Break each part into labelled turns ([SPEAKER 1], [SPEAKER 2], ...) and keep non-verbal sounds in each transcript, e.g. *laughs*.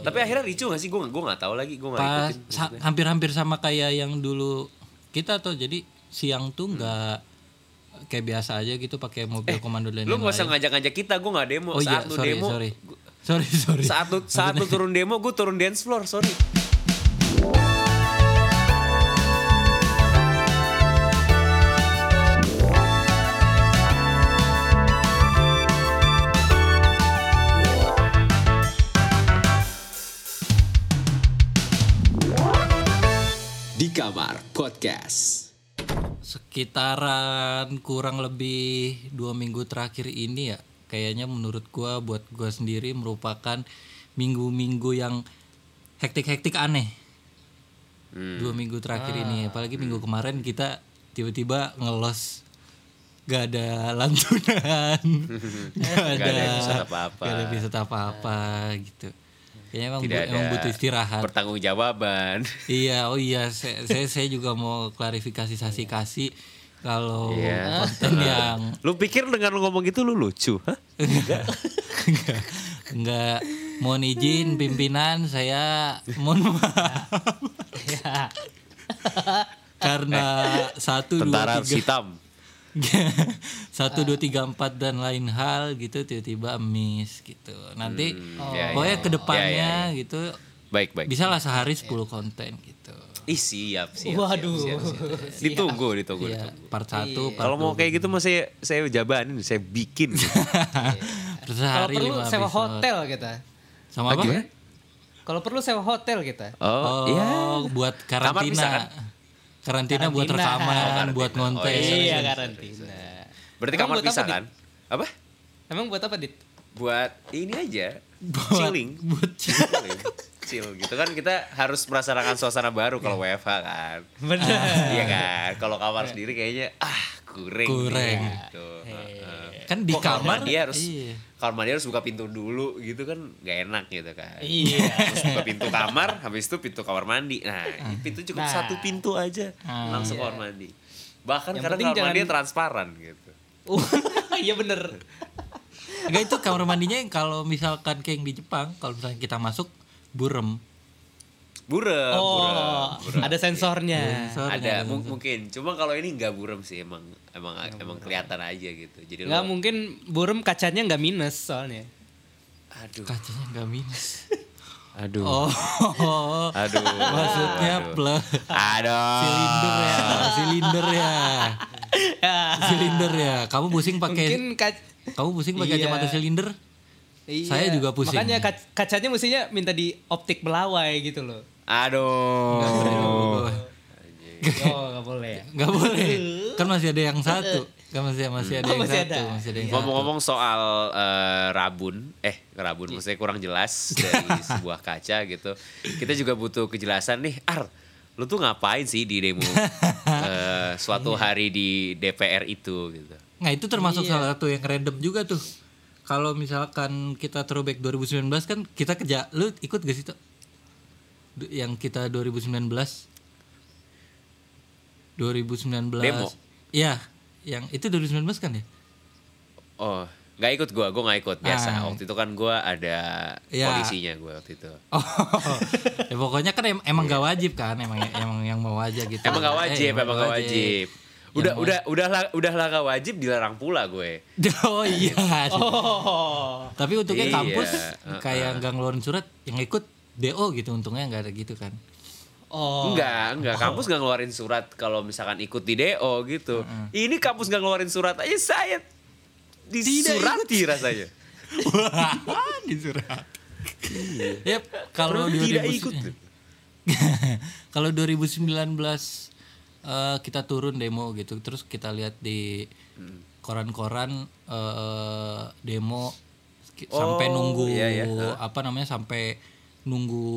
[SPEAKER 1] Tapi akhirnya ricu gak sih? Gue gue nggak tahu lagi. Gue nggak
[SPEAKER 2] pas
[SPEAKER 1] ikutin.
[SPEAKER 2] sa- hampir-hampir sama kayak yang dulu kita tuh jadi siang tuh nggak kayak biasa aja gitu pakai mobil komando dan
[SPEAKER 1] Lu nggak usah ngajak-ngajak kita. Gue nggak demo.
[SPEAKER 2] Oh iya,
[SPEAKER 1] saat lu
[SPEAKER 2] sorry,
[SPEAKER 1] demo,
[SPEAKER 2] sorry. *laughs* Sorry, sorry.
[SPEAKER 1] saat lu saat lu turun demo, gue turun dance floor. Sorry.
[SPEAKER 3] Kamar Podcast.
[SPEAKER 2] sekitaran kurang lebih dua minggu terakhir ini ya kayaknya menurut gua buat gua sendiri merupakan minggu-minggu yang hektik-hektik aneh. Dua minggu terakhir ini apalagi minggu kemarin kita tiba-tiba ngelos. Gak ada lantunan. *laughs* Gak ada,
[SPEAKER 1] Gak ada episode apa-apa.
[SPEAKER 2] gak ada episode apa-apa gitu kayaknya emang,
[SPEAKER 1] Tidak
[SPEAKER 2] bu- emang
[SPEAKER 1] ada
[SPEAKER 2] butuh istirahat
[SPEAKER 1] Pertanggungjawaban. *laughs*
[SPEAKER 2] Iya, oh iya, saya, saya, saya juga mau klarifikasi sasi kasih kalau
[SPEAKER 1] Iya.
[SPEAKER 2] konten *laughs* yang
[SPEAKER 1] Lu pikir dengan lu ngomong gitu lu lucu? Hah?
[SPEAKER 2] enggak, enggak mohon izin pimpinan saya mohon maaf *laughs* karena satu dua
[SPEAKER 1] Tentara
[SPEAKER 2] tiga
[SPEAKER 1] hitam. *laughs*
[SPEAKER 2] satu dua tiga empat dan lain hal gitu tiba-tiba miss gitu nanti
[SPEAKER 1] ya,
[SPEAKER 2] pokoknya
[SPEAKER 1] ya.
[SPEAKER 2] ke depannya
[SPEAKER 1] Ya,
[SPEAKER 2] gitu
[SPEAKER 1] Baik baik.
[SPEAKER 2] bisa lah sehari 10 konten gitu
[SPEAKER 1] Ih siap siap.
[SPEAKER 4] Waduh.
[SPEAKER 1] siap, siap, siap. Ditunggu ditunggu.
[SPEAKER 2] ya
[SPEAKER 1] ditunggu.
[SPEAKER 2] part satu part
[SPEAKER 1] Kalau mau kayak gitu mah saya saya jabanin, saya bikin. *laughs* gitu.
[SPEAKER 4] Kalau perlu sewa
[SPEAKER 2] episode.
[SPEAKER 4] hotel kita.
[SPEAKER 2] sama apa
[SPEAKER 1] Gimana?
[SPEAKER 4] Kalau perlu sewa hotel kita.
[SPEAKER 1] Oh,
[SPEAKER 2] Oh,
[SPEAKER 1] iya.
[SPEAKER 2] buat
[SPEAKER 1] Kamar bisa,
[SPEAKER 2] karantina.
[SPEAKER 1] kan?
[SPEAKER 2] Karantina buat rekaman,
[SPEAKER 1] Oh, karantina.
[SPEAKER 2] buat
[SPEAKER 1] Oh,
[SPEAKER 2] ngonten.
[SPEAKER 1] iya,
[SPEAKER 4] Iya karantina.
[SPEAKER 1] Berarti
[SPEAKER 4] Emang
[SPEAKER 1] kamar
[SPEAKER 4] buat apa,
[SPEAKER 1] pisah
[SPEAKER 4] Dit?
[SPEAKER 1] kan? Apa?
[SPEAKER 4] Emang buat apa dit?
[SPEAKER 1] Buat ini aja.
[SPEAKER 2] Buat-
[SPEAKER 1] chilling.
[SPEAKER 2] buat
[SPEAKER 1] Chilling. Chill gitu kan kita harus merasakan suasana baru kalau WFH kan.
[SPEAKER 4] Bener.
[SPEAKER 1] Iya kan? Kalau kamar sendiri kayaknya ah. Kurang. nih, Gitu. Heeh.
[SPEAKER 2] Kan di
[SPEAKER 1] Kok kamar mandi harus
[SPEAKER 2] iya.
[SPEAKER 1] Kamar mandi harus buka pintu dulu gitu kan gak enak gitu kan.
[SPEAKER 4] Iya.
[SPEAKER 1] Terus buka pintu kamar, habis itu pintu kamar mandi. Nah, pintu cukup
[SPEAKER 4] Nah.
[SPEAKER 1] satu pintu aja langsung
[SPEAKER 4] Iya.
[SPEAKER 1] kamar mandi. Bahkan
[SPEAKER 4] Yang
[SPEAKER 1] kadang
[SPEAKER 4] penting
[SPEAKER 1] kamar
[SPEAKER 4] jangan-
[SPEAKER 1] mandinya transparan gitu. *laughs*
[SPEAKER 4] Iya bener.
[SPEAKER 2] Enggak itu kamar mandinya yang kalau misalkan kayak yang di Jepang, kalau misalnya kita masuk burem.
[SPEAKER 1] Burem,
[SPEAKER 4] Oh,
[SPEAKER 1] burem, burem.
[SPEAKER 4] ada sensornya.
[SPEAKER 2] Sensornya
[SPEAKER 1] Ada mu- mungkin, cuma kalau ini nggak burem sih emang emang emang kelihatan aja gitu. Jadi
[SPEAKER 4] Nggak
[SPEAKER 1] lo,
[SPEAKER 4] mungkin burem kacanya nggak minus soalnya.
[SPEAKER 1] aduh,
[SPEAKER 2] Kacanya enggak minus.
[SPEAKER 1] aduh,
[SPEAKER 2] Oh.
[SPEAKER 1] aduh,
[SPEAKER 2] Maksudnya
[SPEAKER 1] aduh.
[SPEAKER 2] plus
[SPEAKER 1] aduh,
[SPEAKER 2] silinder ya, silinder ya. Silinder ya. Kamu pusing pakai
[SPEAKER 4] Mungkin kac-
[SPEAKER 2] kamu pusing pakai
[SPEAKER 4] Iya.
[SPEAKER 2] kacamata silinder?
[SPEAKER 4] Iya.
[SPEAKER 2] Saya juga pusing.
[SPEAKER 4] Makanya kac- kacanya mestinya minta di optik belawai gitu loh.
[SPEAKER 1] Aduh,
[SPEAKER 4] Oh, nggak boleh ya.
[SPEAKER 2] Enggak boleh. Kan masih ada yang satu. Kan masih masih ada
[SPEAKER 4] Oh,
[SPEAKER 2] yang
[SPEAKER 4] masih
[SPEAKER 2] satu,
[SPEAKER 4] ada.
[SPEAKER 2] masih ada yang satu.
[SPEAKER 1] Ngomong-ngomong soal eh, rabun, eh rabun maksudnya kurang jelas *laughs* dari sebuah kaca gitu. Kita juga butuh kejelasan nih, Ar. Lu tuh ngapain sih di demo *laughs* eh, suatu hari di DPR itu gitu?
[SPEAKER 2] Nah itu termasuk salah satu yang random juga tuh. Kalau misalkan kita throwback 2019 kan kita kerja, lu ikut gak sih tuh? Yang kita 2019 2019
[SPEAKER 1] Demo?
[SPEAKER 2] Iya, yang itu 2019 kan ya?
[SPEAKER 1] Oh, nggak ikut gua, gua nggak ikut biasa.
[SPEAKER 2] Ah.
[SPEAKER 1] Waktu itu kan gua ada
[SPEAKER 2] Ya.
[SPEAKER 1] polisinya gua waktu itu. *laughs*
[SPEAKER 2] Oh, ya pokoknya kan em- emang gak wajib kan, emang emang yang mau aja gitu.
[SPEAKER 1] Emang gak
[SPEAKER 2] Eh,
[SPEAKER 1] wajib, emang gak wajib. Udah, udah, udah, udah lah gak wajib dilarang pula gue. *laughs*
[SPEAKER 2] Oh iya.
[SPEAKER 4] Oh. *laughs*
[SPEAKER 2] Tapi untungnya
[SPEAKER 1] Iya,
[SPEAKER 2] kampus
[SPEAKER 1] uh-uh.
[SPEAKER 2] kayak nggak ngeluarin surat yang ikut DO gitu untungnya nggak ada gitu kan.
[SPEAKER 4] Oh.
[SPEAKER 1] Enggak, enggak. Kampus nggak ngeluarin surat kalau misalkan ikut di DO gitu. Ini kampus nggak ngeluarin surat aja saya disurati rasanya. *laughs*
[SPEAKER 2] Wah, di surat. Yep, kalau
[SPEAKER 1] Padahal tidak
[SPEAKER 2] 2000
[SPEAKER 1] ikut. *laughs*
[SPEAKER 2] kalau 2019 eh, kita turun demo gitu, terus kita lihat di koran-koran eh, demo ki- sampai
[SPEAKER 1] Oh,
[SPEAKER 2] nunggu
[SPEAKER 1] iya, iya.
[SPEAKER 2] apa namanya sampai nunggu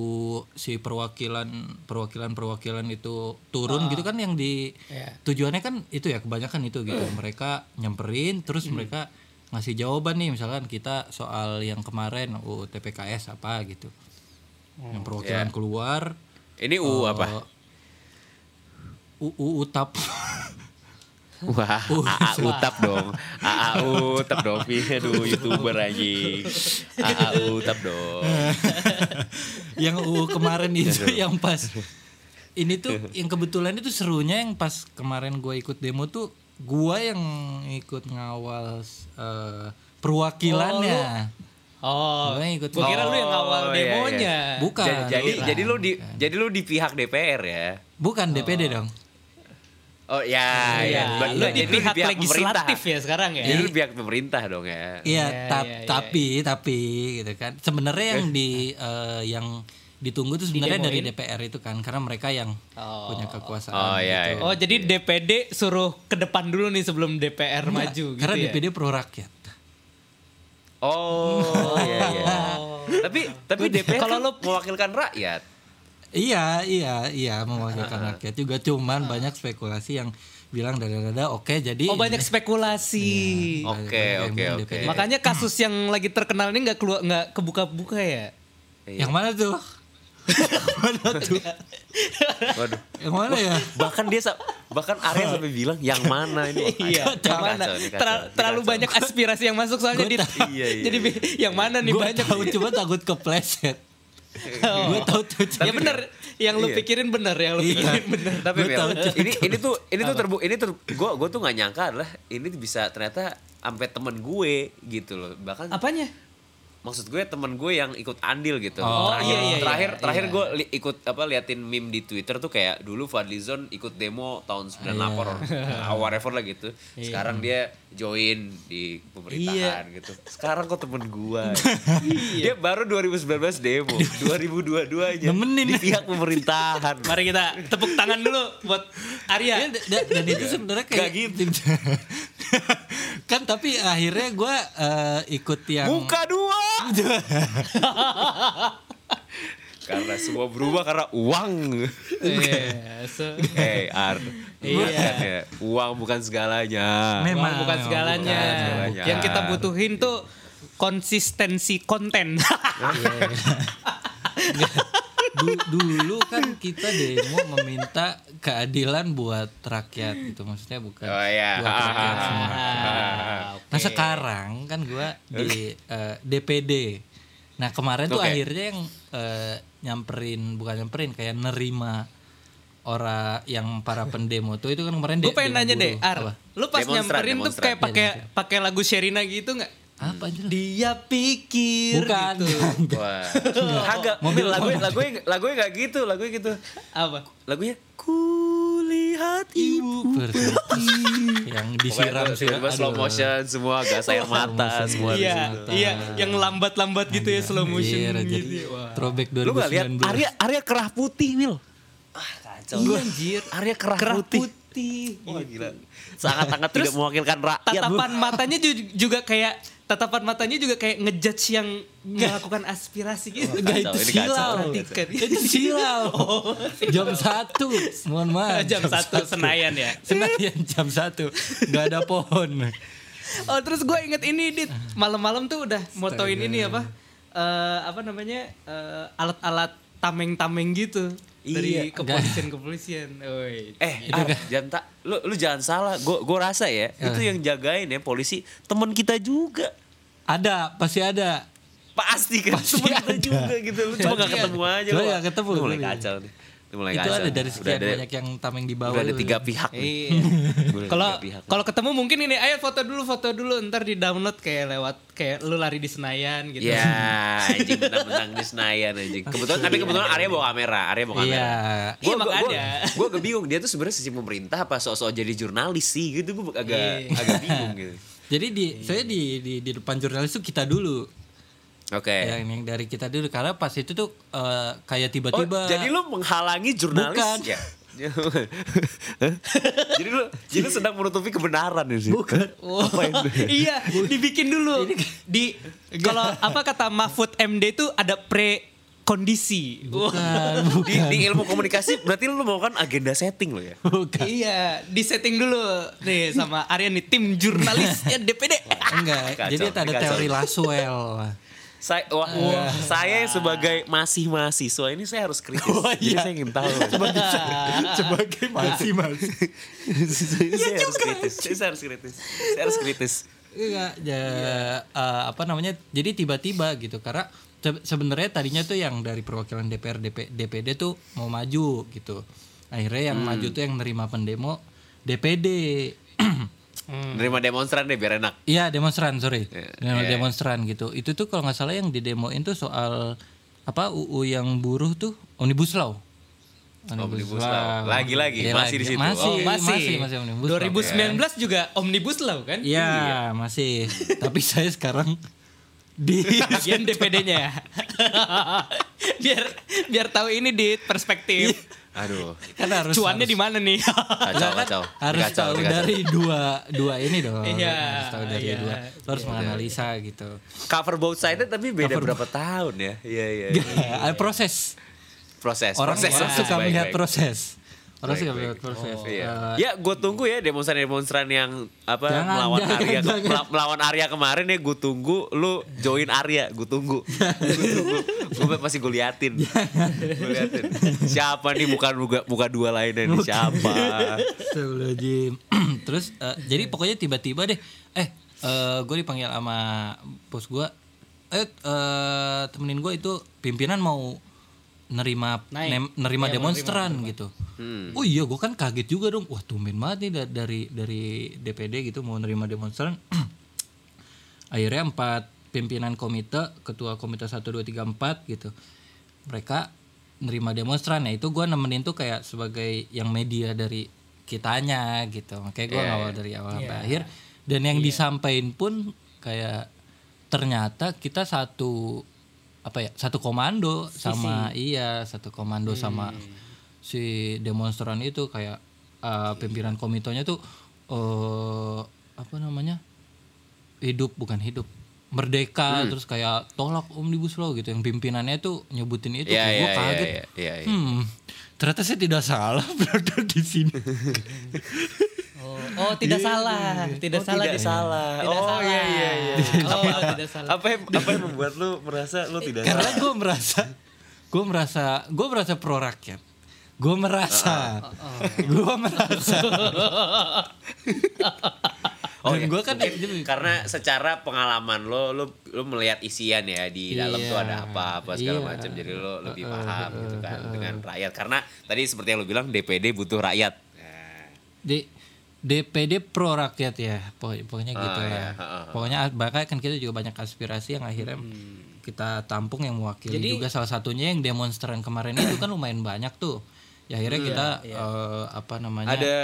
[SPEAKER 2] si perwakilan perwakilan perwakilan itu turun gitu kan yang di
[SPEAKER 4] Iya.
[SPEAKER 2] tujuannya kan itu ya kebanyakan itu gitu. Mereka nyamperin terus mereka ngasih jawaban nih misalkan kita soal yang kemarin UU TPKS apa? gitu. Yang perwakilan
[SPEAKER 1] Iya.
[SPEAKER 2] keluar
[SPEAKER 1] Ini U apa?
[SPEAKER 2] eh, UU UTAP *laughs*
[SPEAKER 1] Wah, AA Utap dong. AA Utap dong. Aduh, YouTuber aja. AA Utap dong. *laughs*
[SPEAKER 2] yang UU kemarin itu yang pas ini tuh *laughs* yang kebetulan itu serunya yang pas kemarin gue ikut demo tuh gue yang ikut ngawal eh, perwakilannya
[SPEAKER 4] Oh,
[SPEAKER 2] Gua yang ikut
[SPEAKER 4] gua kira lu yang
[SPEAKER 1] Oh,
[SPEAKER 4] awal
[SPEAKER 1] iya, iya.
[SPEAKER 4] demonya.
[SPEAKER 2] bukan
[SPEAKER 1] Ja- jadi
[SPEAKER 2] bukan.
[SPEAKER 1] jadi lu di jadi lu di pihak DPR ya.
[SPEAKER 2] bukan DPD dong
[SPEAKER 1] Oh ya,
[SPEAKER 4] Iya,
[SPEAKER 1] ya.
[SPEAKER 4] Lu di
[SPEAKER 1] jadi lu
[SPEAKER 4] pihak legislatif
[SPEAKER 1] pemerintah.
[SPEAKER 4] ya sekarang ya.
[SPEAKER 1] Jadi lu pihak pemerintah dong ya.
[SPEAKER 2] Iya,
[SPEAKER 4] Iya,
[SPEAKER 2] tap-
[SPEAKER 4] iya, iya.
[SPEAKER 2] tapi tapi gitu kan. Sebenarnya yang di eh, yang ditunggu tuh sebenarnya dari? DPR itu kan karena mereka yang
[SPEAKER 4] Oh.
[SPEAKER 2] punya kekuasaan.
[SPEAKER 1] Oh iya. iya.
[SPEAKER 4] Oh, jadi DPD suruh ke depan dulu nih sebelum DPR maju gitu
[SPEAKER 2] karena
[SPEAKER 4] ya.
[SPEAKER 2] DPD pro rakyat.
[SPEAKER 1] Oh, iya iya. *laughs* Tapi tapi DPR
[SPEAKER 4] Kalau lu-
[SPEAKER 1] lu mewakilkan rakyat.
[SPEAKER 2] Iya, iya, iya mewakilkan
[SPEAKER 1] Ah.
[SPEAKER 2] rakyat juga cuman banyak spekulasi yang bilang dada-dada oke jadi
[SPEAKER 4] Oh, banyak spekulasi.
[SPEAKER 1] Oke,
[SPEAKER 2] Yang
[SPEAKER 1] oke, oke.
[SPEAKER 2] DPD.
[SPEAKER 4] Makanya kasus yang lagi terkenal ini nggak keluar nggak kebuka-buka ya?
[SPEAKER 2] Yang mana tuh? yang mana tuh?
[SPEAKER 1] Waduh.
[SPEAKER 2] Yang mana ya?
[SPEAKER 1] Bahkan dia bahkan Arya sampai bilang yang mana ini? Wah,
[SPEAKER 4] Iya, yang mana?
[SPEAKER 1] kacau, ini kacau,
[SPEAKER 4] Ter-
[SPEAKER 1] ini
[SPEAKER 4] terlalu
[SPEAKER 1] kacau.
[SPEAKER 4] banyak aspirasi yang masuk soalnya di.
[SPEAKER 1] Iya, iya,
[SPEAKER 4] jadi bi- yang mana nih banyak
[SPEAKER 2] tahu cuma takut kepleset.
[SPEAKER 4] Oh.
[SPEAKER 2] Gue tahu tuh.
[SPEAKER 4] ya bener, yang lu
[SPEAKER 1] Iya.
[SPEAKER 4] pikirin bener, yang lu
[SPEAKER 2] Iya.
[SPEAKER 4] pikirin bener.
[SPEAKER 1] Tapi
[SPEAKER 2] tahu,
[SPEAKER 1] ini ini tuh ini tuh terbu ini tuh gue gue tuh nggak nyangka adalah ini bisa ternyata sampai temen gue gitu loh bahkan
[SPEAKER 4] Apanya?
[SPEAKER 1] Maksud gue temen gue yang ikut andil gitu
[SPEAKER 2] Oh,
[SPEAKER 1] terakhir
[SPEAKER 4] iya, iya,
[SPEAKER 1] terakhir
[SPEAKER 4] iya,
[SPEAKER 1] terakhir
[SPEAKER 4] iya.
[SPEAKER 1] gue li- ikut apa liatin meme di twitter tuh kayak dulu Fadlizon ikut demo tahun 98
[SPEAKER 2] Iya.
[SPEAKER 1] or *laughs* whatever lah gitu sekarang dia join di pemerintahan gitu sekarang kok temen gue *laughs*
[SPEAKER 2] Iya.
[SPEAKER 1] dia baru 2019 demo *laughs* 2022 aja
[SPEAKER 2] Nemenin.
[SPEAKER 1] di pihak pemerintahan
[SPEAKER 4] Mari kita tepuk tangan dulu buat Arya.
[SPEAKER 2] Ya, da- da- dan itu sebenarnya kayak
[SPEAKER 1] Nggak gitu.
[SPEAKER 2] Kan tapi akhirnya gue ikut yang
[SPEAKER 1] Muka dua. *laughs* karena semua berubah karena uang.
[SPEAKER 4] Iya, so-
[SPEAKER 1] Hey Ar,
[SPEAKER 4] Iya.
[SPEAKER 1] ya, uang bukan segalanya.
[SPEAKER 2] Memang,
[SPEAKER 4] Uang bukan segalanya.
[SPEAKER 1] bukan segalanya.
[SPEAKER 4] Yang kita butuhin tuh konsistensi konten. *laughs*
[SPEAKER 2] Du- dulu kan kita demo meminta keadilan buat rakyat gitu maksudnya bukan
[SPEAKER 1] Oh iya.
[SPEAKER 2] buat rakyat semua.
[SPEAKER 4] Ah,
[SPEAKER 2] Nah
[SPEAKER 4] oke.
[SPEAKER 2] sekarang kan gue di eh, DPD. Nah kemarin tuh
[SPEAKER 1] Oke.
[SPEAKER 2] akhirnya yang eh, nyamperin bukan nyamperin kayak nerima orang yang para pendemo tuh itu kan kemarin
[SPEAKER 4] Gue pengen nanya deh. Ar. Lu pas nyamperin tuh kayak pakai
[SPEAKER 2] Iya,
[SPEAKER 4] pakai lagu Sherina gitu nggak?
[SPEAKER 2] Apa anjir?
[SPEAKER 4] Dia pikir
[SPEAKER 2] Bukan.
[SPEAKER 4] gitu. *laughs*
[SPEAKER 1] Wah. Kagak.
[SPEAKER 2] Mobil-
[SPEAKER 1] lagunya lagunya lagunya gak gitu, lagunya gitu.
[SPEAKER 4] Apa?
[SPEAKER 1] Lagunya kulihat ibu.
[SPEAKER 2] Berarti yang disiram sih.
[SPEAKER 1] slow motion semua gas air mata semua. di
[SPEAKER 4] Iya,
[SPEAKER 1] situ.
[SPEAKER 4] iya, yang lambat-lambat gitu ya slow motion
[SPEAKER 2] jadi
[SPEAKER 4] gitu. Wah.
[SPEAKER 2] throwback 2019.
[SPEAKER 1] Lu gak lihat Arya Arya kerah putih Mil. Ah kacau.
[SPEAKER 4] Iya anjir.
[SPEAKER 1] Arya kerah,
[SPEAKER 4] Kerah
[SPEAKER 1] putih.
[SPEAKER 4] putih.
[SPEAKER 1] Wah gila. Sangat-sangat tidak mewakilkan rakyat.
[SPEAKER 4] Tatapan matanya ju- juga kayak tatapan matanya juga kayak ngejudge yang melakukan aspirasi gitu.
[SPEAKER 2] Enggak itu silau.
[SPEAKER 4] Perhatikan.
[SPEAKER 2] Itu silau. Jam satu. Mohon maaf. *laughs*
[SPEAKER 4] Jam satu Senayan ya.
[SPEAKER 2] Senayan jam satu. Gak ada pohon.
[SPEAKER 4] Oh terus gue inget ini dit malam-malam tuh udah motoin ini apa Eh apa namanya Eh, alat-alat tameng-tameng gitu
[SPEAKER 1] Iya.
[SPEAKER 4] dari kepolisian kepolisian. Oi.
[SPEAKER 1] Eh, Ar, jangan tak, lu lu jangan salah. Gue gue rasa ya, itu yang jagain ya polisi teman kita juga.
[SPEAKER 2] Ada, pasti ada.
[SPEAKER 1] Pasti kan
[SPEAKER 2] Pasti
[SPEAKER 1] kita
[SPEAKER 2] ada.
[SPEAKER 1] juga gitu. Lu cuma gak ketemu
[SPEAKER 2] ada.
[SPEAKER 1] aja.
[SPEAKER 2] Cuma nggak ketemu,
[SPEAKER 1] mulai
[SPEAKER 2] iya.
[SPEAKER 1] kacau nih. Itu mulai
[SPEAKER 2] itu
[SPEAKER 1] kacau.
[SPEAKER 2] ada dari
[SPEAKER 1] Udah
[SPEAKER 2] sekian
[SPEAKER 1] ada-
[SPEAKER 2] banyak yang tameng di bawah.
[SPEAKER 1] Udah ada tiga pihak. nih.
[SPEAKER 4] Iya.
[SPEAKER 1] Udah ada *laughs*
[SPEAKER 4] Kalau kalau ketemu mungkin ini ayo foto dulu foto dulu ntar di download kayak lewat kayak lu lari di Senayan gitu.
[SPEAKER 1] Ya, *laughs* anjing menang-menang di Senayan anjing. Kebetulan tapi kebetulan Arya bawa kamera, Arya bawa kamera.
[SPEAKER 2] Iya.
[SPEAKER 4] Iya, makanya.
[SPEAKER 1] Gue agak bingung dia tuh sebenarnya sisi pemerintah apa sok-sok jadi jurnalis sih gitu gue agak
[SPEAKER 4] Iya.
[SPEAKER 1] agak bingung gitu. *laughs*
[SPEAKER 2] Jadi di saya di, di di depan jurnalis tuh kita dulu.
[SPEAKER 1] Oke.
[SPEAKER 2] Yang, yang dari kita dulu karena pas itu tuh eh, kayak
[SPEAKER 1] Oh,
[SPEAKER 2] tiba-tiba
[SPEAKER 1] jadi lu menghalangi jurnalis
[SPEAKER 2] Bukan.
[SPEAKER 1] ya? *laughs* Jadi lu jadi lu sedang menutupi kebenaran ya sih? Bukan. *laughs*
[SPEAKER 4] Oh, *laughs* iya, dibikin dulu. Di kalau apa kata Mahfud MD itu ada pre kondisi.
[SPEAKER 2] bukan,
[SPEAKER 1] Di, di ilmu komunikasi berarti lu mau kan agenda setting lo ya?
[SPEAKER 2] bukan.
[SPEAKER 4] Iya, di setting dulu nih sama Arya nih tim jurnalisnya *laughs* DPD.
[SPEAKER 2] Enggak,
[SPEAKER 1] Kacau,
[SPEAKER 2] jadi ada
[SPEAKER 1] kacau.
[SPEAKER 2] teori Laswell.
[SPEAKER 1] Saya wah, wah, saya sebagai masih mahasiswa ini saya harus kritis. Jadi saya ingin tahu. *laughs*
[SPEAKER 2] Sebagai masih masih.
[SPEAKER 1] Ini saya harus kritis. Saya harus kritis. Saya harus kritis.
[SPEAKER 2] Enggak, ya, eh, apa namanya? Jadi tiba-tiba gitu karena sebenarnya tadinya tuh yang dari perwakilan DPR DP, DPD tuh mau maju gitu. Akhirnya yang maju tuh yang nerima pendemo DPD *clears throat*
[SPEAKER 1] Nerima demonstran deh biar enak.
[SPEAKER 2] Iya demonstran sorry.
[SPEAKER 1] Iya,
[SPEAKER 2] Demo-
[SPEAKER 1] iya.
[SPEAKER 2] demonstran gitu. Itu tuh kalau nggak salah yang didemoin tuh soal apa UU yang buruh tuh omnibus law.
[SPEAKER 1] Omnibus Law. Lagi-lagi,
[SPEAKER 2] Iya,
[SPEAKER 1] masih di situ.
[SPEAKER 2] masih,
[SPEAKER 1] Oh,
[SPEAKER 2] masih masih. masih omnibus law.
[SPEAKER 4] 2019 juga omnibus law kan?
[SPEAKER 2] iya. masih. *laughs* Tapi saya sekarang di
[SPEAKER 4] Bagian DPD-nya ya. *laughs* biar biar tahu ini di perspektif.
[SPEAKER 1] Aduh.
[SPEAKER 2] kan harus
[SPEAKER 4] Cuannya di mana nih?
[SPEAKER 1] Kacau, *laughs* kacau.
[SPEAKER 2] harus
[SPEAKER 1] Dikacau,
[SPEAKER 2] tahu
[SPEAKER 1] dikacau.
[SPEAKER 2] dari dua dua ini dong
[SPEAKER 4] Iya,
[SPEAKER 2] harus tahu dari
[SPEAKER 4] iya,
[SPEAKER 2] dua Lo harus menganalisa gitu
[SPEAKER 1] Cover both sided tapi beda berapa tahun ya? Iya, iya. iya.
[SPEAKER 2] Ada *laughs* proses
[SPEAKER 1] Proses,
[SPEAKER 2] orang
[SPEAKER 1] proses.
[SPEAKER 2] orang
[SPEAKER 1] proses.
[SPEAKER 2] suka
[SPEAKER 1] Baik,
[SPEAKER 2] melihat
[SPEAKER 1] baik.
[SPEAKER 2] proses orang
[SPEAKER 1] Baik,
[SPEAKER 2] suka
[SPEAKER 1] baik.
[SPEAKER 2] melihat proses.
[SPEAKER 1] Iya.
[SPEAKER 2] Eh,
[SPEAKER 1] ya, gue tunggu ya demonstran-demonstran yang apa
[SPEAKER 2] Jangan,
[SPEAKER 1] melawan
[SPEAKER 2] jangan,
[SPEAKER 1] Arya
[SPEAKER 2] jangan.
[SPEAKER 1] mela- melawan Arya kemarin ya gue tunggu. Lu join Arya gue tunggu. *laughs* Gue pasti gue liatin. Gue liatin. Siapa nih? Muka muka, muka dua lainnya nih. Siapa. *clears throat*
[SPEAKER 2] Terus eh, jadi pokoknya tiba-tiba deh eh gue dipanggil sama bos gue eh eh, temenin gue itu pimpinan mau nerima
[SPEAKER 4] Naik.
[SPEAKER 2] nem- nerima
[SPEAKER 4] Iya,
[SPEAKER 2] demonstran gitu.
[SPEAKER 1] Hmm.
[SPEAKER 2] Oh iya gue kan kaget juga dong. Wah tumben banget nih da- dari dari DPD gitu mau nerima demonstran. *clears throat* Akhirnya empat pimpinan komite, ketua komite 1 2 3 4 gitu. Mereka nerima demonstran ya itu gue nemenin tuh kayak sebagai yang media dari kitanya gitu. Makanya gue
[SPEAKER 1] Iya,
[SPEAKER 2] ngawal
[SPEAKER 1] iya.
[SPEAKER 2] dari awal sampai akhir dan yang disampaikan pun kayak ternyata kita satu apa ya satu komando sama iya satu komando sama si demonstran itu kayak uh, pimpinan komitonya tuh eh apa namanya hidup bukan hidup merdeka terus kayak tolak omnibus law gitu. Yang pimpinannya tuh nyebutin itu
[SPEAKER 1] iya,
[SPEAKER 2] gue
[SPEAKER 1] iya,
[SPEAKER 2] kaget.
[SPEAKER 1] iya, iya, iya.
[SPEAKER 2] hmm ternyata saya tidak salah *laughs* berada di sini *laughs*
[SPEAKER 4] Oh, oh tidak salah, tidak
[SPEAKER 1] Oh,
[SPEAKER 4] salah,
[SPEAKER 1] tidak salah.
[SPEAKER 4] Tidak
[SPEAKER 1] Oh,
[SPEAKER 4] salah.
[SPEAKER 1] iya, iya, iya. *laughs*
[SPEAKER 4] Oh, tidak salah.
[SPEAKER 1] apa yang apa yang membuat lu merasa lu tidak
[SPEAKER 2] karena gue merasa gue merasa gue merasa pro rakyat gue merasa *laughs* gue merasa
[SPEAKER 1] Oh, *laughs*
[SPEAKER 2] Dan
[SPEAKER 1] iya.
[SPEAKER 2] gua kan
[SPEAKER 1] karena secara pengalaman lo, lo lo melihat isian ya di dalam tuh
[SPEAKER 2] Iya.
[SPEAKER 1] ada apa apa segala
[SPEAKER 2] Iya.
[SPEAKER 1] macam. Jadi lo lebih paham gitu kan dengan rakyat. Karena tadi seperti yang lo bilang DPD butuh rakyat. Nah,
[SPEAKER 2] di DPD pro rakyat ya pokoknya, gitu
[SPEAKER 1] Ah,
[SPEAKER 2] lah
[SPEAKER 1] iya. Ha, ha, ha.
[SPEAKER 2] pokoknya bahkan kan kita juga banyak aspirasi yang akhirnya kita tampung yang mewakili
[SPEAKER 4] Jadi-
[SPEAKER 2] juga salah satunya yang demonstran kemarin itu kan lumayan banyak tuh ya akhirnya kita eh, apa namanya
[SPEAKER 1] ada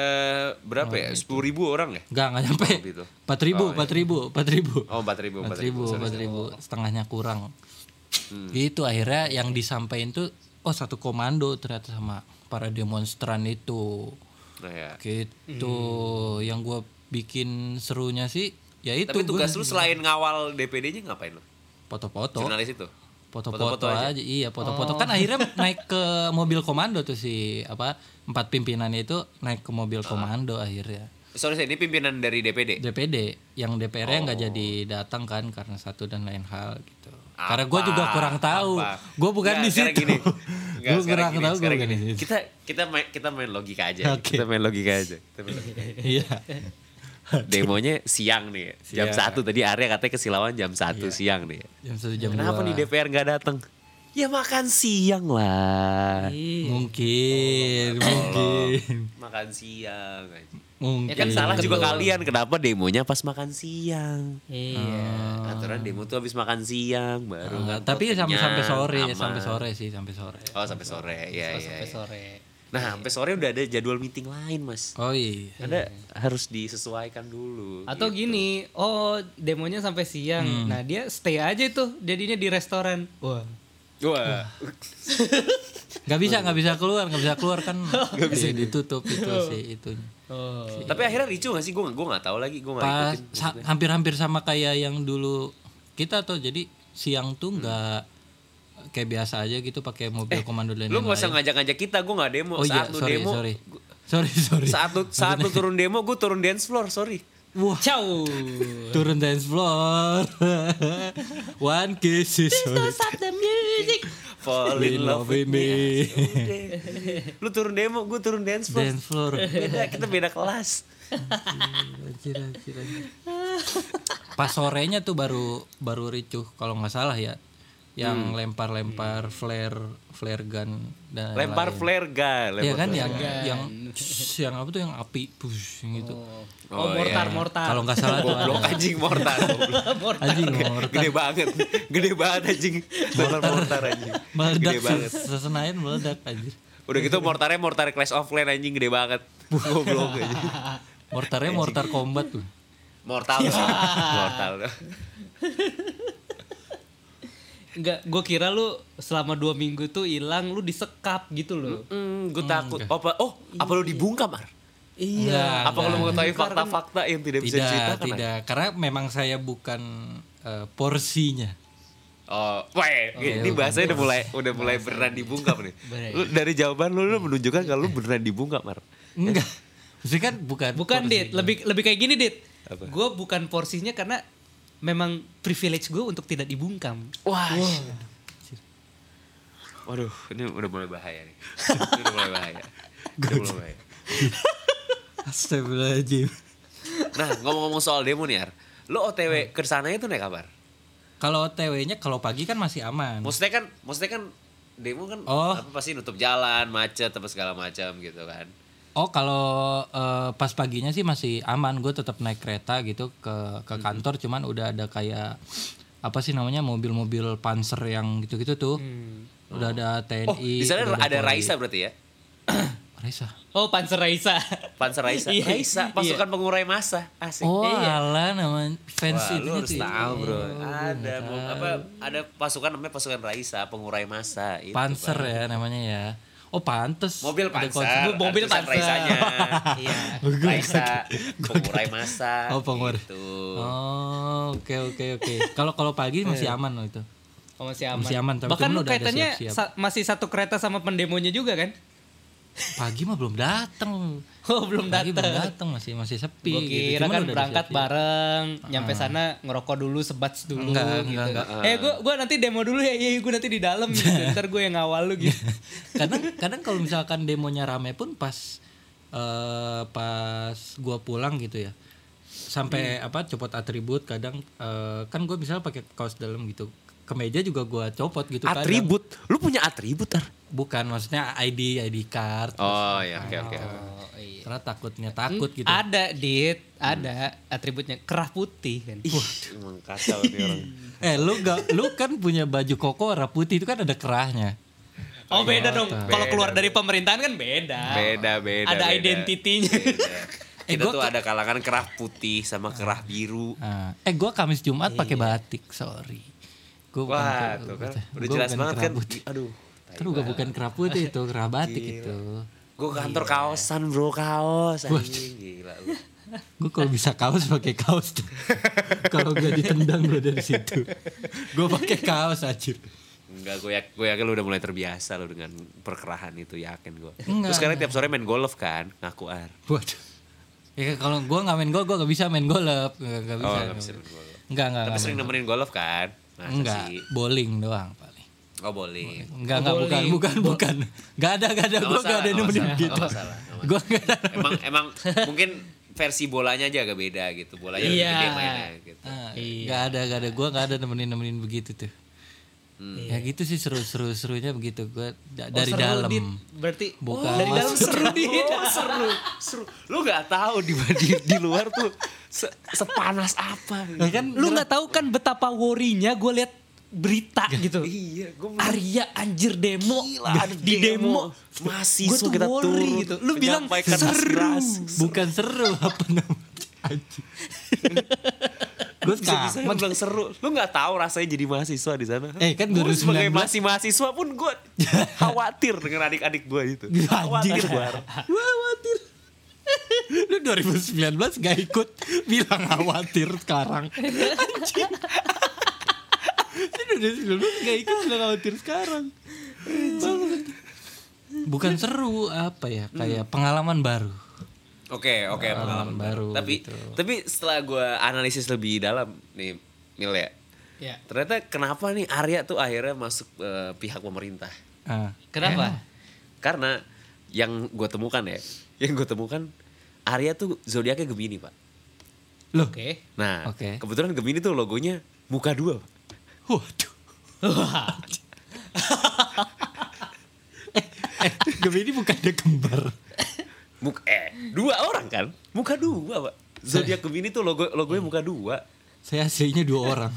[SPEAKER 1] berapa ya? Sepuluh ribu orang ya?
[SPEAKER 2] Enggak, enggak nyampe.
[SPEAKER 1] Oh, gitu.
[SPEAKER 2] Empat ribu,
[SPEAKER 1] Oh, iya.
[SPEAKER 2] empat ribu, empat ribu.
[SPEAKER 1] Oh empat ribu,
[SPEAKER 2] Empat ribu, empat ribu, setengahnya kurang.
[SPEAKER 1] Hmm.
[SPEAKER 2] Gitu akhirnya yang disampaikan tuh, oh satu komando ternyata sama para demonstran itu.
[SPEAKER 1] Nah ya.
[SPEAKER 2] Gitu. Yang gue bikin serunya sih, ya itu
[SPEAKER 1] Tapi
[SPEAKER 2] gua
[SPEAKER 1] tugas lu selain ngawal DPD-nya ngapain lo?
[SPEAKER 2] foto-foto.
[SPEAKER 1] Jurnalis itu?
[SPEAKER 2] Foto-foto
[SPEAKER 1] aja.
[SPEAKER 2] aja. iya foto-foto kan akhirnya *laughs* naik ke mobil komando tuh si apa empat pimpinan itu naik ke mobil komando akhirnya
[SPEAKER 1] Sorry, sorry, ini pimpinan dari DPD.
[SPEAKER 2] DPD yang DPR-nya nggak
[SPEAKER 1] Oh.
[SPEAKER 2] jadi datang kan karena satu dan lain hal gitu. Karena gue juga kurang tahu.
[SPEAKER 1] Apa?
[SPEAKER 2] Gue bukan
[SPEAKER 1] Nggak,
[SPEAKER 2] di situ.
[SPEAKER 1] gini. *laughs*
[SPEAKER 2] Gue
[SPEAKER 1] sekarang
[SPEAKER 2] kurang
[SPEAKER 1] gini,
[SPEAKER 2] tahu. Bukan
[SPEAKER 1] gini. Kita kita main kita main logika aja. *laughs*
[SPEAKER 2] Oke.
[SPEAKER 1] Kita main logika aja. Kita main logika.
[SPEAKER 2] Iya. *laughs*
[SPEAKER 1] Demonya siang nih. Jam
[SPEAKER 2] Siang.
[SPEAKER 1] satu tadi Arya katanya kesilauan jam satu siang nih.
[SPEAKER 2] Jam satu jam
[SPEAKER 1] Kenapa
[SPEAKER 2] dua.
[SPEAKER 1] nih DPR nggak datang? Ya makan siang lah.
[SPEAKER 2] Mungkin, mungkin,
[SPEAKER 1] Makan siang. aja.
[SPEAKER 2] Mungkin.
[SPEAKER 1] Ya kan salah juga kalian kenapa demonya pas makan siang.
[SPEAKER 4] Iya.
[SPEAKER 1] Aturan demo tuh habis makan siang baru kan.
[SPEAKER 2] tapi sampai sampai sore,
[SPEAKER 1] aman.
[SPEAKER 2] sampai sore sih, sampai sore.
[SPEAKER 1] Oh sampai sore, ya ya.
[SPEAKER 4] Sampai
[SPEAKER 1] ya.
[SPEAKER 4] sore.
[SPEAKER 1] Nah sampai sore udah ada jadwal meeting lain mas.
[SPEAKER 2] Oh iya.
[SPEAKER 1] Anda harus disesuaikan dulu.
[SPEAKER 4] Atau
[SPEAKER 1] gitu.
[SPEAKER 4] gini, oh demonya sampai siang. Nah dia stay aja tuh jadinya di restoran. Wah.
[SPEAKER 1] Wah. *laughs*
[SPEAKER 2] Nggak bisa, nggak bisa keluar, nggak bisa keluar kan. *laughs* Iya, ditutup itu sih itunya.
[SPEAKER 4] Oh.
[SPEAKER 1] Tapi akhirnya ricu gak sih? Gue gue nggak tahu lagi. Gue nggak ikutin.
[SPEAKER 2] sa- hampir-hampir sama kayak yang dulu kita tuh jadi siang tuh nggak kayak biasa aja gitu pakai mobil komando dan
[SPEAKER 1] Lu nggak usah ngajak-ngajak kita. Gue nggak demo.
[SPEAKER 2] Oh iya,
[SPEAKER 1] saat lu
[SPEAKER 2] sorry,
[SPEAKER 1] demo.
[SPEAKER 2] sorry. *laughs* Sorry, sorry.
[SPEAKER 1] Saat lu saat lu turun demo, gue turun dance floor. Sorry.
[SPEAKER 2] Wah,
[SPEAKER 4] Ciao.
[SPEAKER 2] turun dance floor. *laughs* One kiss is all
[SPEAKER 4] Stop the music.
[SPEAKER 1] Fall
[SPEAKER 2] in love with me.
[SPEAKER 1] Lu turun demo, gue turun dance floor.
[SPEAKER 2] Dance floor.
[SPEAKER 1] Beda, kita beda kelas.
[SPEAKER 2] Anjir, anjir, anjir. Pas sorenya tuh baru baru ricuh kalau nggak salah ya. Yang lempar-lempar flare flare gun dan
[SPEAKER 1] Lempar
[SPEAKER 2] lain-lain.
[SPEAKER 1] flare gun.
[SPEAKER 2] Iya
[SPEAKER 1] lempar
[SPEAKER 2] kan
[SPEAKER 1] flare
[SPEAKER 2] yang
[SPEAKER 1] gun.
[SPEAKER 2] yang yang apa tuh yang api push yang gitu.
[SPEAKER 4] Oh, mortar, mortar.
[SPEAKER 2] Kalau nggak salah *laughs* tuh ada.
[SPEAKER 1] anjing mortar. *laughs* goblok.
[SPEAKER 2] anjing mortar
[SPEAKER 1] Gede banget. Gede banget anjing. Lempar mortar anjing.
[SPEAKER 2] meledak
[SPEAKER 1] Gede banget.
[SPEAKER 2] se- sesenayan meledak anjir.
[SPEAKER 1] Udah gitu mortarnya mortar Clash of Clans anjing gede banget. Goblok anjing.
[SPEAKER 2] Mortarnya mortar combat tuh.
[SPEAKER 1] Mortal. *laughs* Mortal.
[SPEAKER 4] Enggak, gue kira lu selama dua minggu tuh hilang, lu disekap gitu loh.
[SPEAKER 1] Hmm, gue takut. Oh, apa, oh, apa lu dibungkam, Ar?
[SPEAKER 2] Iya.
[SPEAKER 1] Apa kalau mengetahui fakta-fakta yang tidak bisa
[SPEAKER 2] Tidak,
[SPEAKER 1] diceritakan? Ar?
[SPEAKER 2] tidak. Karena memang saya bukan eh, porsinya.
[SPEAKER 1] Oh, weh, ini
[SPEAKER 2] bukan
[SPEAKER 1] bahasanya udah mulai udah mulai beneran dibungkam nih. *laughs* Lu, dari jawaban lu, lu menunjukkan kalau lu beneran dibungkam, Mar.
[SPEAKER 2] Enggak. Maksudnya kan bukan
[SPEAKER 4] Bukan. Dit. Lebih lebih kayak gini, Dit.
[SPEAKER 1] Apa?
[SPEAKER 4] Gue bukan porsinya karena memang privilege gue untuk tidak dibungkam.
[SPEAKER 1] Wah. Waduh, ini udah mulai bahaya nih. *laughs* ini udah mulai bahaya. Udah mulai bahaya.
[SPEAKER 2] Astagfirullahaladzim.
[SPEAKER 1] Nah, ngomong-ngomong soal demo nih, Ar. Lu OTW ke sananya tuh naik kabar?
[SPEAKER 2] Kalau OTW-nya kalau pagi kan masih aman.
[SPEAKER 1] Maksudnya kan, maksudnya kan demo kan
[SPEAKER 2] Oh.
[SPEAKER 1] apa pasti nutup jalan, macet apa segala macam gitu kan.
[SPEAKER 2] Oh kalau eh, pas paginya sih masih aman, gue tetap naik kereta gitu ke ke
[SPEAKER 1] Hmm.
[SPEAKER 2] kantor, cuman udah ada kayak apa sih namanya mobil-mobil panser yang gitu-gitu tuh, udah ada TNI.
[SPEAKER 1] Oh, di sana ada
[SPEAKER 2] Polri.
[SPEAKER 1] Raisa berarti ya? *clears throat*
[SPEAKER 2] Raisa.
[SPEAKER 4] Oh, Panzer Raisa.
[SPEAKER 1] Panzer Raisa.
[SPEAKER 4] Iya.
[SPEAKER 1] Raisa, pasukan pengurai massa. Asik.
[SPEAKER 2] Oh
[SPEAKER 1] Iya.
[SPEAKER 2] alah nama fans
[SPEAKER 1] Wah,
[SPEAKER 2] itu
[SPEAKER 1] lu harus
[SPEAKER 2] tuh.
[SPEAKER 1] tahu, Bro.
[SPEAKER 2] Oh,
[SPEAKER 1] ada apa ada pasukan namanya pasukan Raisa, pengurai massa itu.
[SPEAKER 2] Panser
[SPEAKER 1] Bang.
[SPEAKER 2] ya namanya ya. Oh pantes.
[SPEAKER 1] Mobil panser,
[SPEAKER 4] mobil.
[SPEAKER 1] Raisanya. *laughs*
[SPEAKER 4] Iya.
[SPEAKER 1] Raisa, pengurai massa.
[SPEAKER 2] Oh, pengurai.
[SPEAKER 1] Gitu.
[SPEAKER 2] Oh oke oke oke. Kalau kalau pagi masih aman loh itu.
[SPEAKER 4] Oh, masih aman.
[SPEAKER 2] Masih aman, tapi
[SPEAKER 4] Bahkan
[SPEAKER 2] udah
[SPEAKER 4] sa- masih satu kereta sama pendemonya juga kan?
[SPEAKER 2] Pagi mah belum datang. *laughs*
[SPEAKER 4] Oh, belum
[SPEAKER 2] Pagi belum
[SPEAKER 4] datang.
[SPEAKER 2] datang masih masih sepi.
[SPEAKER 4] Gue
[SPEAKER 2] gitu.
[SPEAKER 4] kira
[SPEAKER 2] Cuman
[SPEAKER 4] kan berangkat
[SPEAKER 2] disiapin.
[SPEAKER 4] bareng, nyampe sana ngerokok dulu, sebats dulu
[SPEAKER 2] Enggak,
[SPEAKER 4] gitu.
[SPEAKER 2] enggak, enggak.
[SPEAKER 4] Eh, gue gua nanti demo dulu ya, iya gue nanti di dalam gitu. *laughs* Ntar gue yang ngawal lu gitu. *laughs*
[SPEAKER 2] kadang kadang kalau misalkan demonya rame pun pas eh, pas gua pulang gitu ya sampai apa copot atribut kadang eh, kan gue misalnya pakai kaos dalam gitu kemeja juga gua copot gitu kadang.
[SPEAKER 1] Atribut. Lu punya atribut, Ar?
[SPEAKER 2] bukan maksudnya ID ID card
[SPEAKER 1] Oh, ya, oke oke.
[SPEAKER 4] Oh, iya.
[SPEAKER 2] karena takutnya takut gitu
[SPEAKER 4] Ada, Dit. Ada atributnya. Kerah putih kan.
[SPEAKER 1] Emang kacau nih orang. *laughs*
[SPEAKER 2] eh lu gak lu kan punya baju koko warna putih itu kan ada kerahnya
[SPEAKER 4] Oh beda dong. Kalau keluar dari pemerintahan kan beda.
[SPEAKER 1] Beda, beda.
[SPEAKER 4] Ada
[SPEAKER 1] beda.
[SPEAKER 4] identitinya.
[SPEAKER 1] Beda. *laughs*
[SPEAKER 2] Eh,
[SPEAKER 1] Kita
[SPEAKER 2] gua
[SPEAKER 1] tuh ada kalangan kerah putih sama kerah biru.
[SPEAKER 2] Nah, eh gua Kamis Jumat pakai batik sorry gua bukan
[SPEAKER 1] Wah, tuh kan.
[SPEAKER 2] gua
[SPEAKER 1] Udah jelas
[SPEAKER 2] bukan
[SPEAKER 1] banget kan. Aduh.
[SPEAKER 2] Kan juga bukan kerah putih itu, *laughs* kerah batik itu.
[SPEAKER 1] Gue kantor kaosan bro, kaos. Anjing, gila lu.
[SPEAKER 2] Gue kalau bisa kaos pakai kaos tuh. *laughs* kalau gak ditendang gue dari situ. Gue pakai kaos aja.
[SPEAKER 1] Enggak, gue yakin, gue yakin lu udah mulai terbiasa lu dengan perkerahan itu, yakin gue.
[SPEAKER 2] Enggak,
[SPEAKER 1] Terus sekarang tiap sore main golf kan, ngaku ar.
[SPEAKER 2] Waduh. Ya kalau gue nggak main gol, gue gak bisa main golf. Gak, gak bisa.
[SPEAKER 1] Oh, gak bisa main golf.
[SPEAKER 2] Enggak, enggak.
[SPEAKER 1] Tapi
[SPEAKER 2] enggak
[SPEAKER 1] sering nemenin golf kan? Masa
[SPEAKER 2] Enggak,
[SPEAKER 1] sih?
[SPEAKER 2] bowling doang paling.
[SPEAKER 1] Oh boleh.
[SPEAKER 2] Enggak, enggak, bukan, bukan, bukan. Gak ada, gak ada. Gue gak
[SPEAKER 1] masalah,
[SPEAKER 2] ada nemenin gitu. Gue gak ada.
[SPEAKER 1] Emang emang mungkin versi bolanya aja agak beda gitu. Bolanya lebih
[SPEAKER 4] Iya.
[SPEAKER 1] gede mainnya gitu.
[SPEAKER 2] Ah, Gak ada, gak ada. Gue gak ada nemenin-nemenin begitu tuh. Ya gitu sih seru-seru serunya begitu gue dari
[SPEAKER 4] Oh, seru,
[SPEAKER 2] dalam.
[SPEAKER 4] Dit. Berarti
[SPEAKER 2] Bukan,
[SPEAKER 4] dari dalam seru Dit.
[SPEAKER 1] Oh, *laughs* seru, seru. Lu gak tahu di, *laughs* di, di luar tuh se- sepanas apa. Gitu.
[SPEAKER 2] Ya kan
[SPEAKER 4] Lu nggak tahu kan betapa worry-nya gue lihat berita gitu.
[SPEAKER 1] Iya, gue
[SPEAKER 4] Arya anjir demo
[SPEAKER 1] Gila, ada
[SPEAKER 4] di demo.
[SPEAKER 1] Mahasiswa
[SPEAKER 4] Gua tuh
[SPEAKER 1] kita
[SPEAKER 4] worry
[SPEAKER 1] turun
[SPEAKER 4] gitu. Lu bilang seru.
[SPEAKER 2] bukan seru *laughs* apa namanya anjing. gue
[SPEAKER 1] Bisa-bisa lu bilang seru. Lu gak tahu rasanya jadi mahasiswa di sana.
[SPEAKER 2] Eh, kan
[SPEAKER 1] Gua
[SPEAKER 2] 2019.
[SPEAKER 1] sebagai masih mahasiswa pun gue *laughs* khawatir dengan adik-adik gue itu. Khawatir gue.
[SPEAKER 2] Gue khawatir. Lu 2019 gak ikut bilang khawatir sekarang. Anjing. Lu 2019 gak ikut bilang khawatir sekarang. Bukan seru apa ya kayak pengalaman baru.
[SPEAKER 1] Oke, oke, pengalaman
[SPEAKER 2] baru
[SPEAKER 1] Tapi
[SPEAKER 2] gitu.
[SPEAKER 1] tapi setelah gue analisis lebih dalam nih, Mil ya.
[SPEAKER 4] Ya.
[SPEAKER 1] Ternyata kenapa nih Arya tuh akhirnya masuk eh, pihak pemerintah?
[SPEAKER 2] Ah.
[SPEAKER 4] Kenapa?
[SPEAKER 1] Karena yang gue temukan ya, yang gue temukan Arya tuh zodiaknya Gemini pak.
[SPEAKER 2] Loh.
[SPEAKER 4] Oke.
[SPEAKER 1] Nah,
[SPEAKER 2] Oke.
[SPEAKER 1] kebetulan Gemini tuh logonya muka dua. Pak.
[SPEAKER 2] Waduh. *laughs* Gemini bukan ada kembar. *laughs*
[SPEAKER 1] Muka, eh, dua orang kan? Muka dua, Pak. Zodiak Gemini tuh logo logonya muka dua.
[SPEAKER 2] Saya aslinya dua *laughs* orang.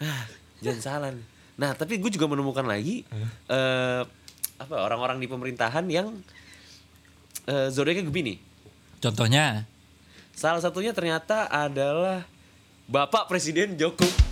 [SPEAKER 1] Ah, jangan salah nih. Nah, tapi gue juga menemukan lagi eh apa orang-orang di pemerintahan yang eh zodiaknya Gemini.
[SPEAKER 2] Contohnya,
[SPEAKER 1] Salah satunya ternyata adalah Bapak Presiden Joko.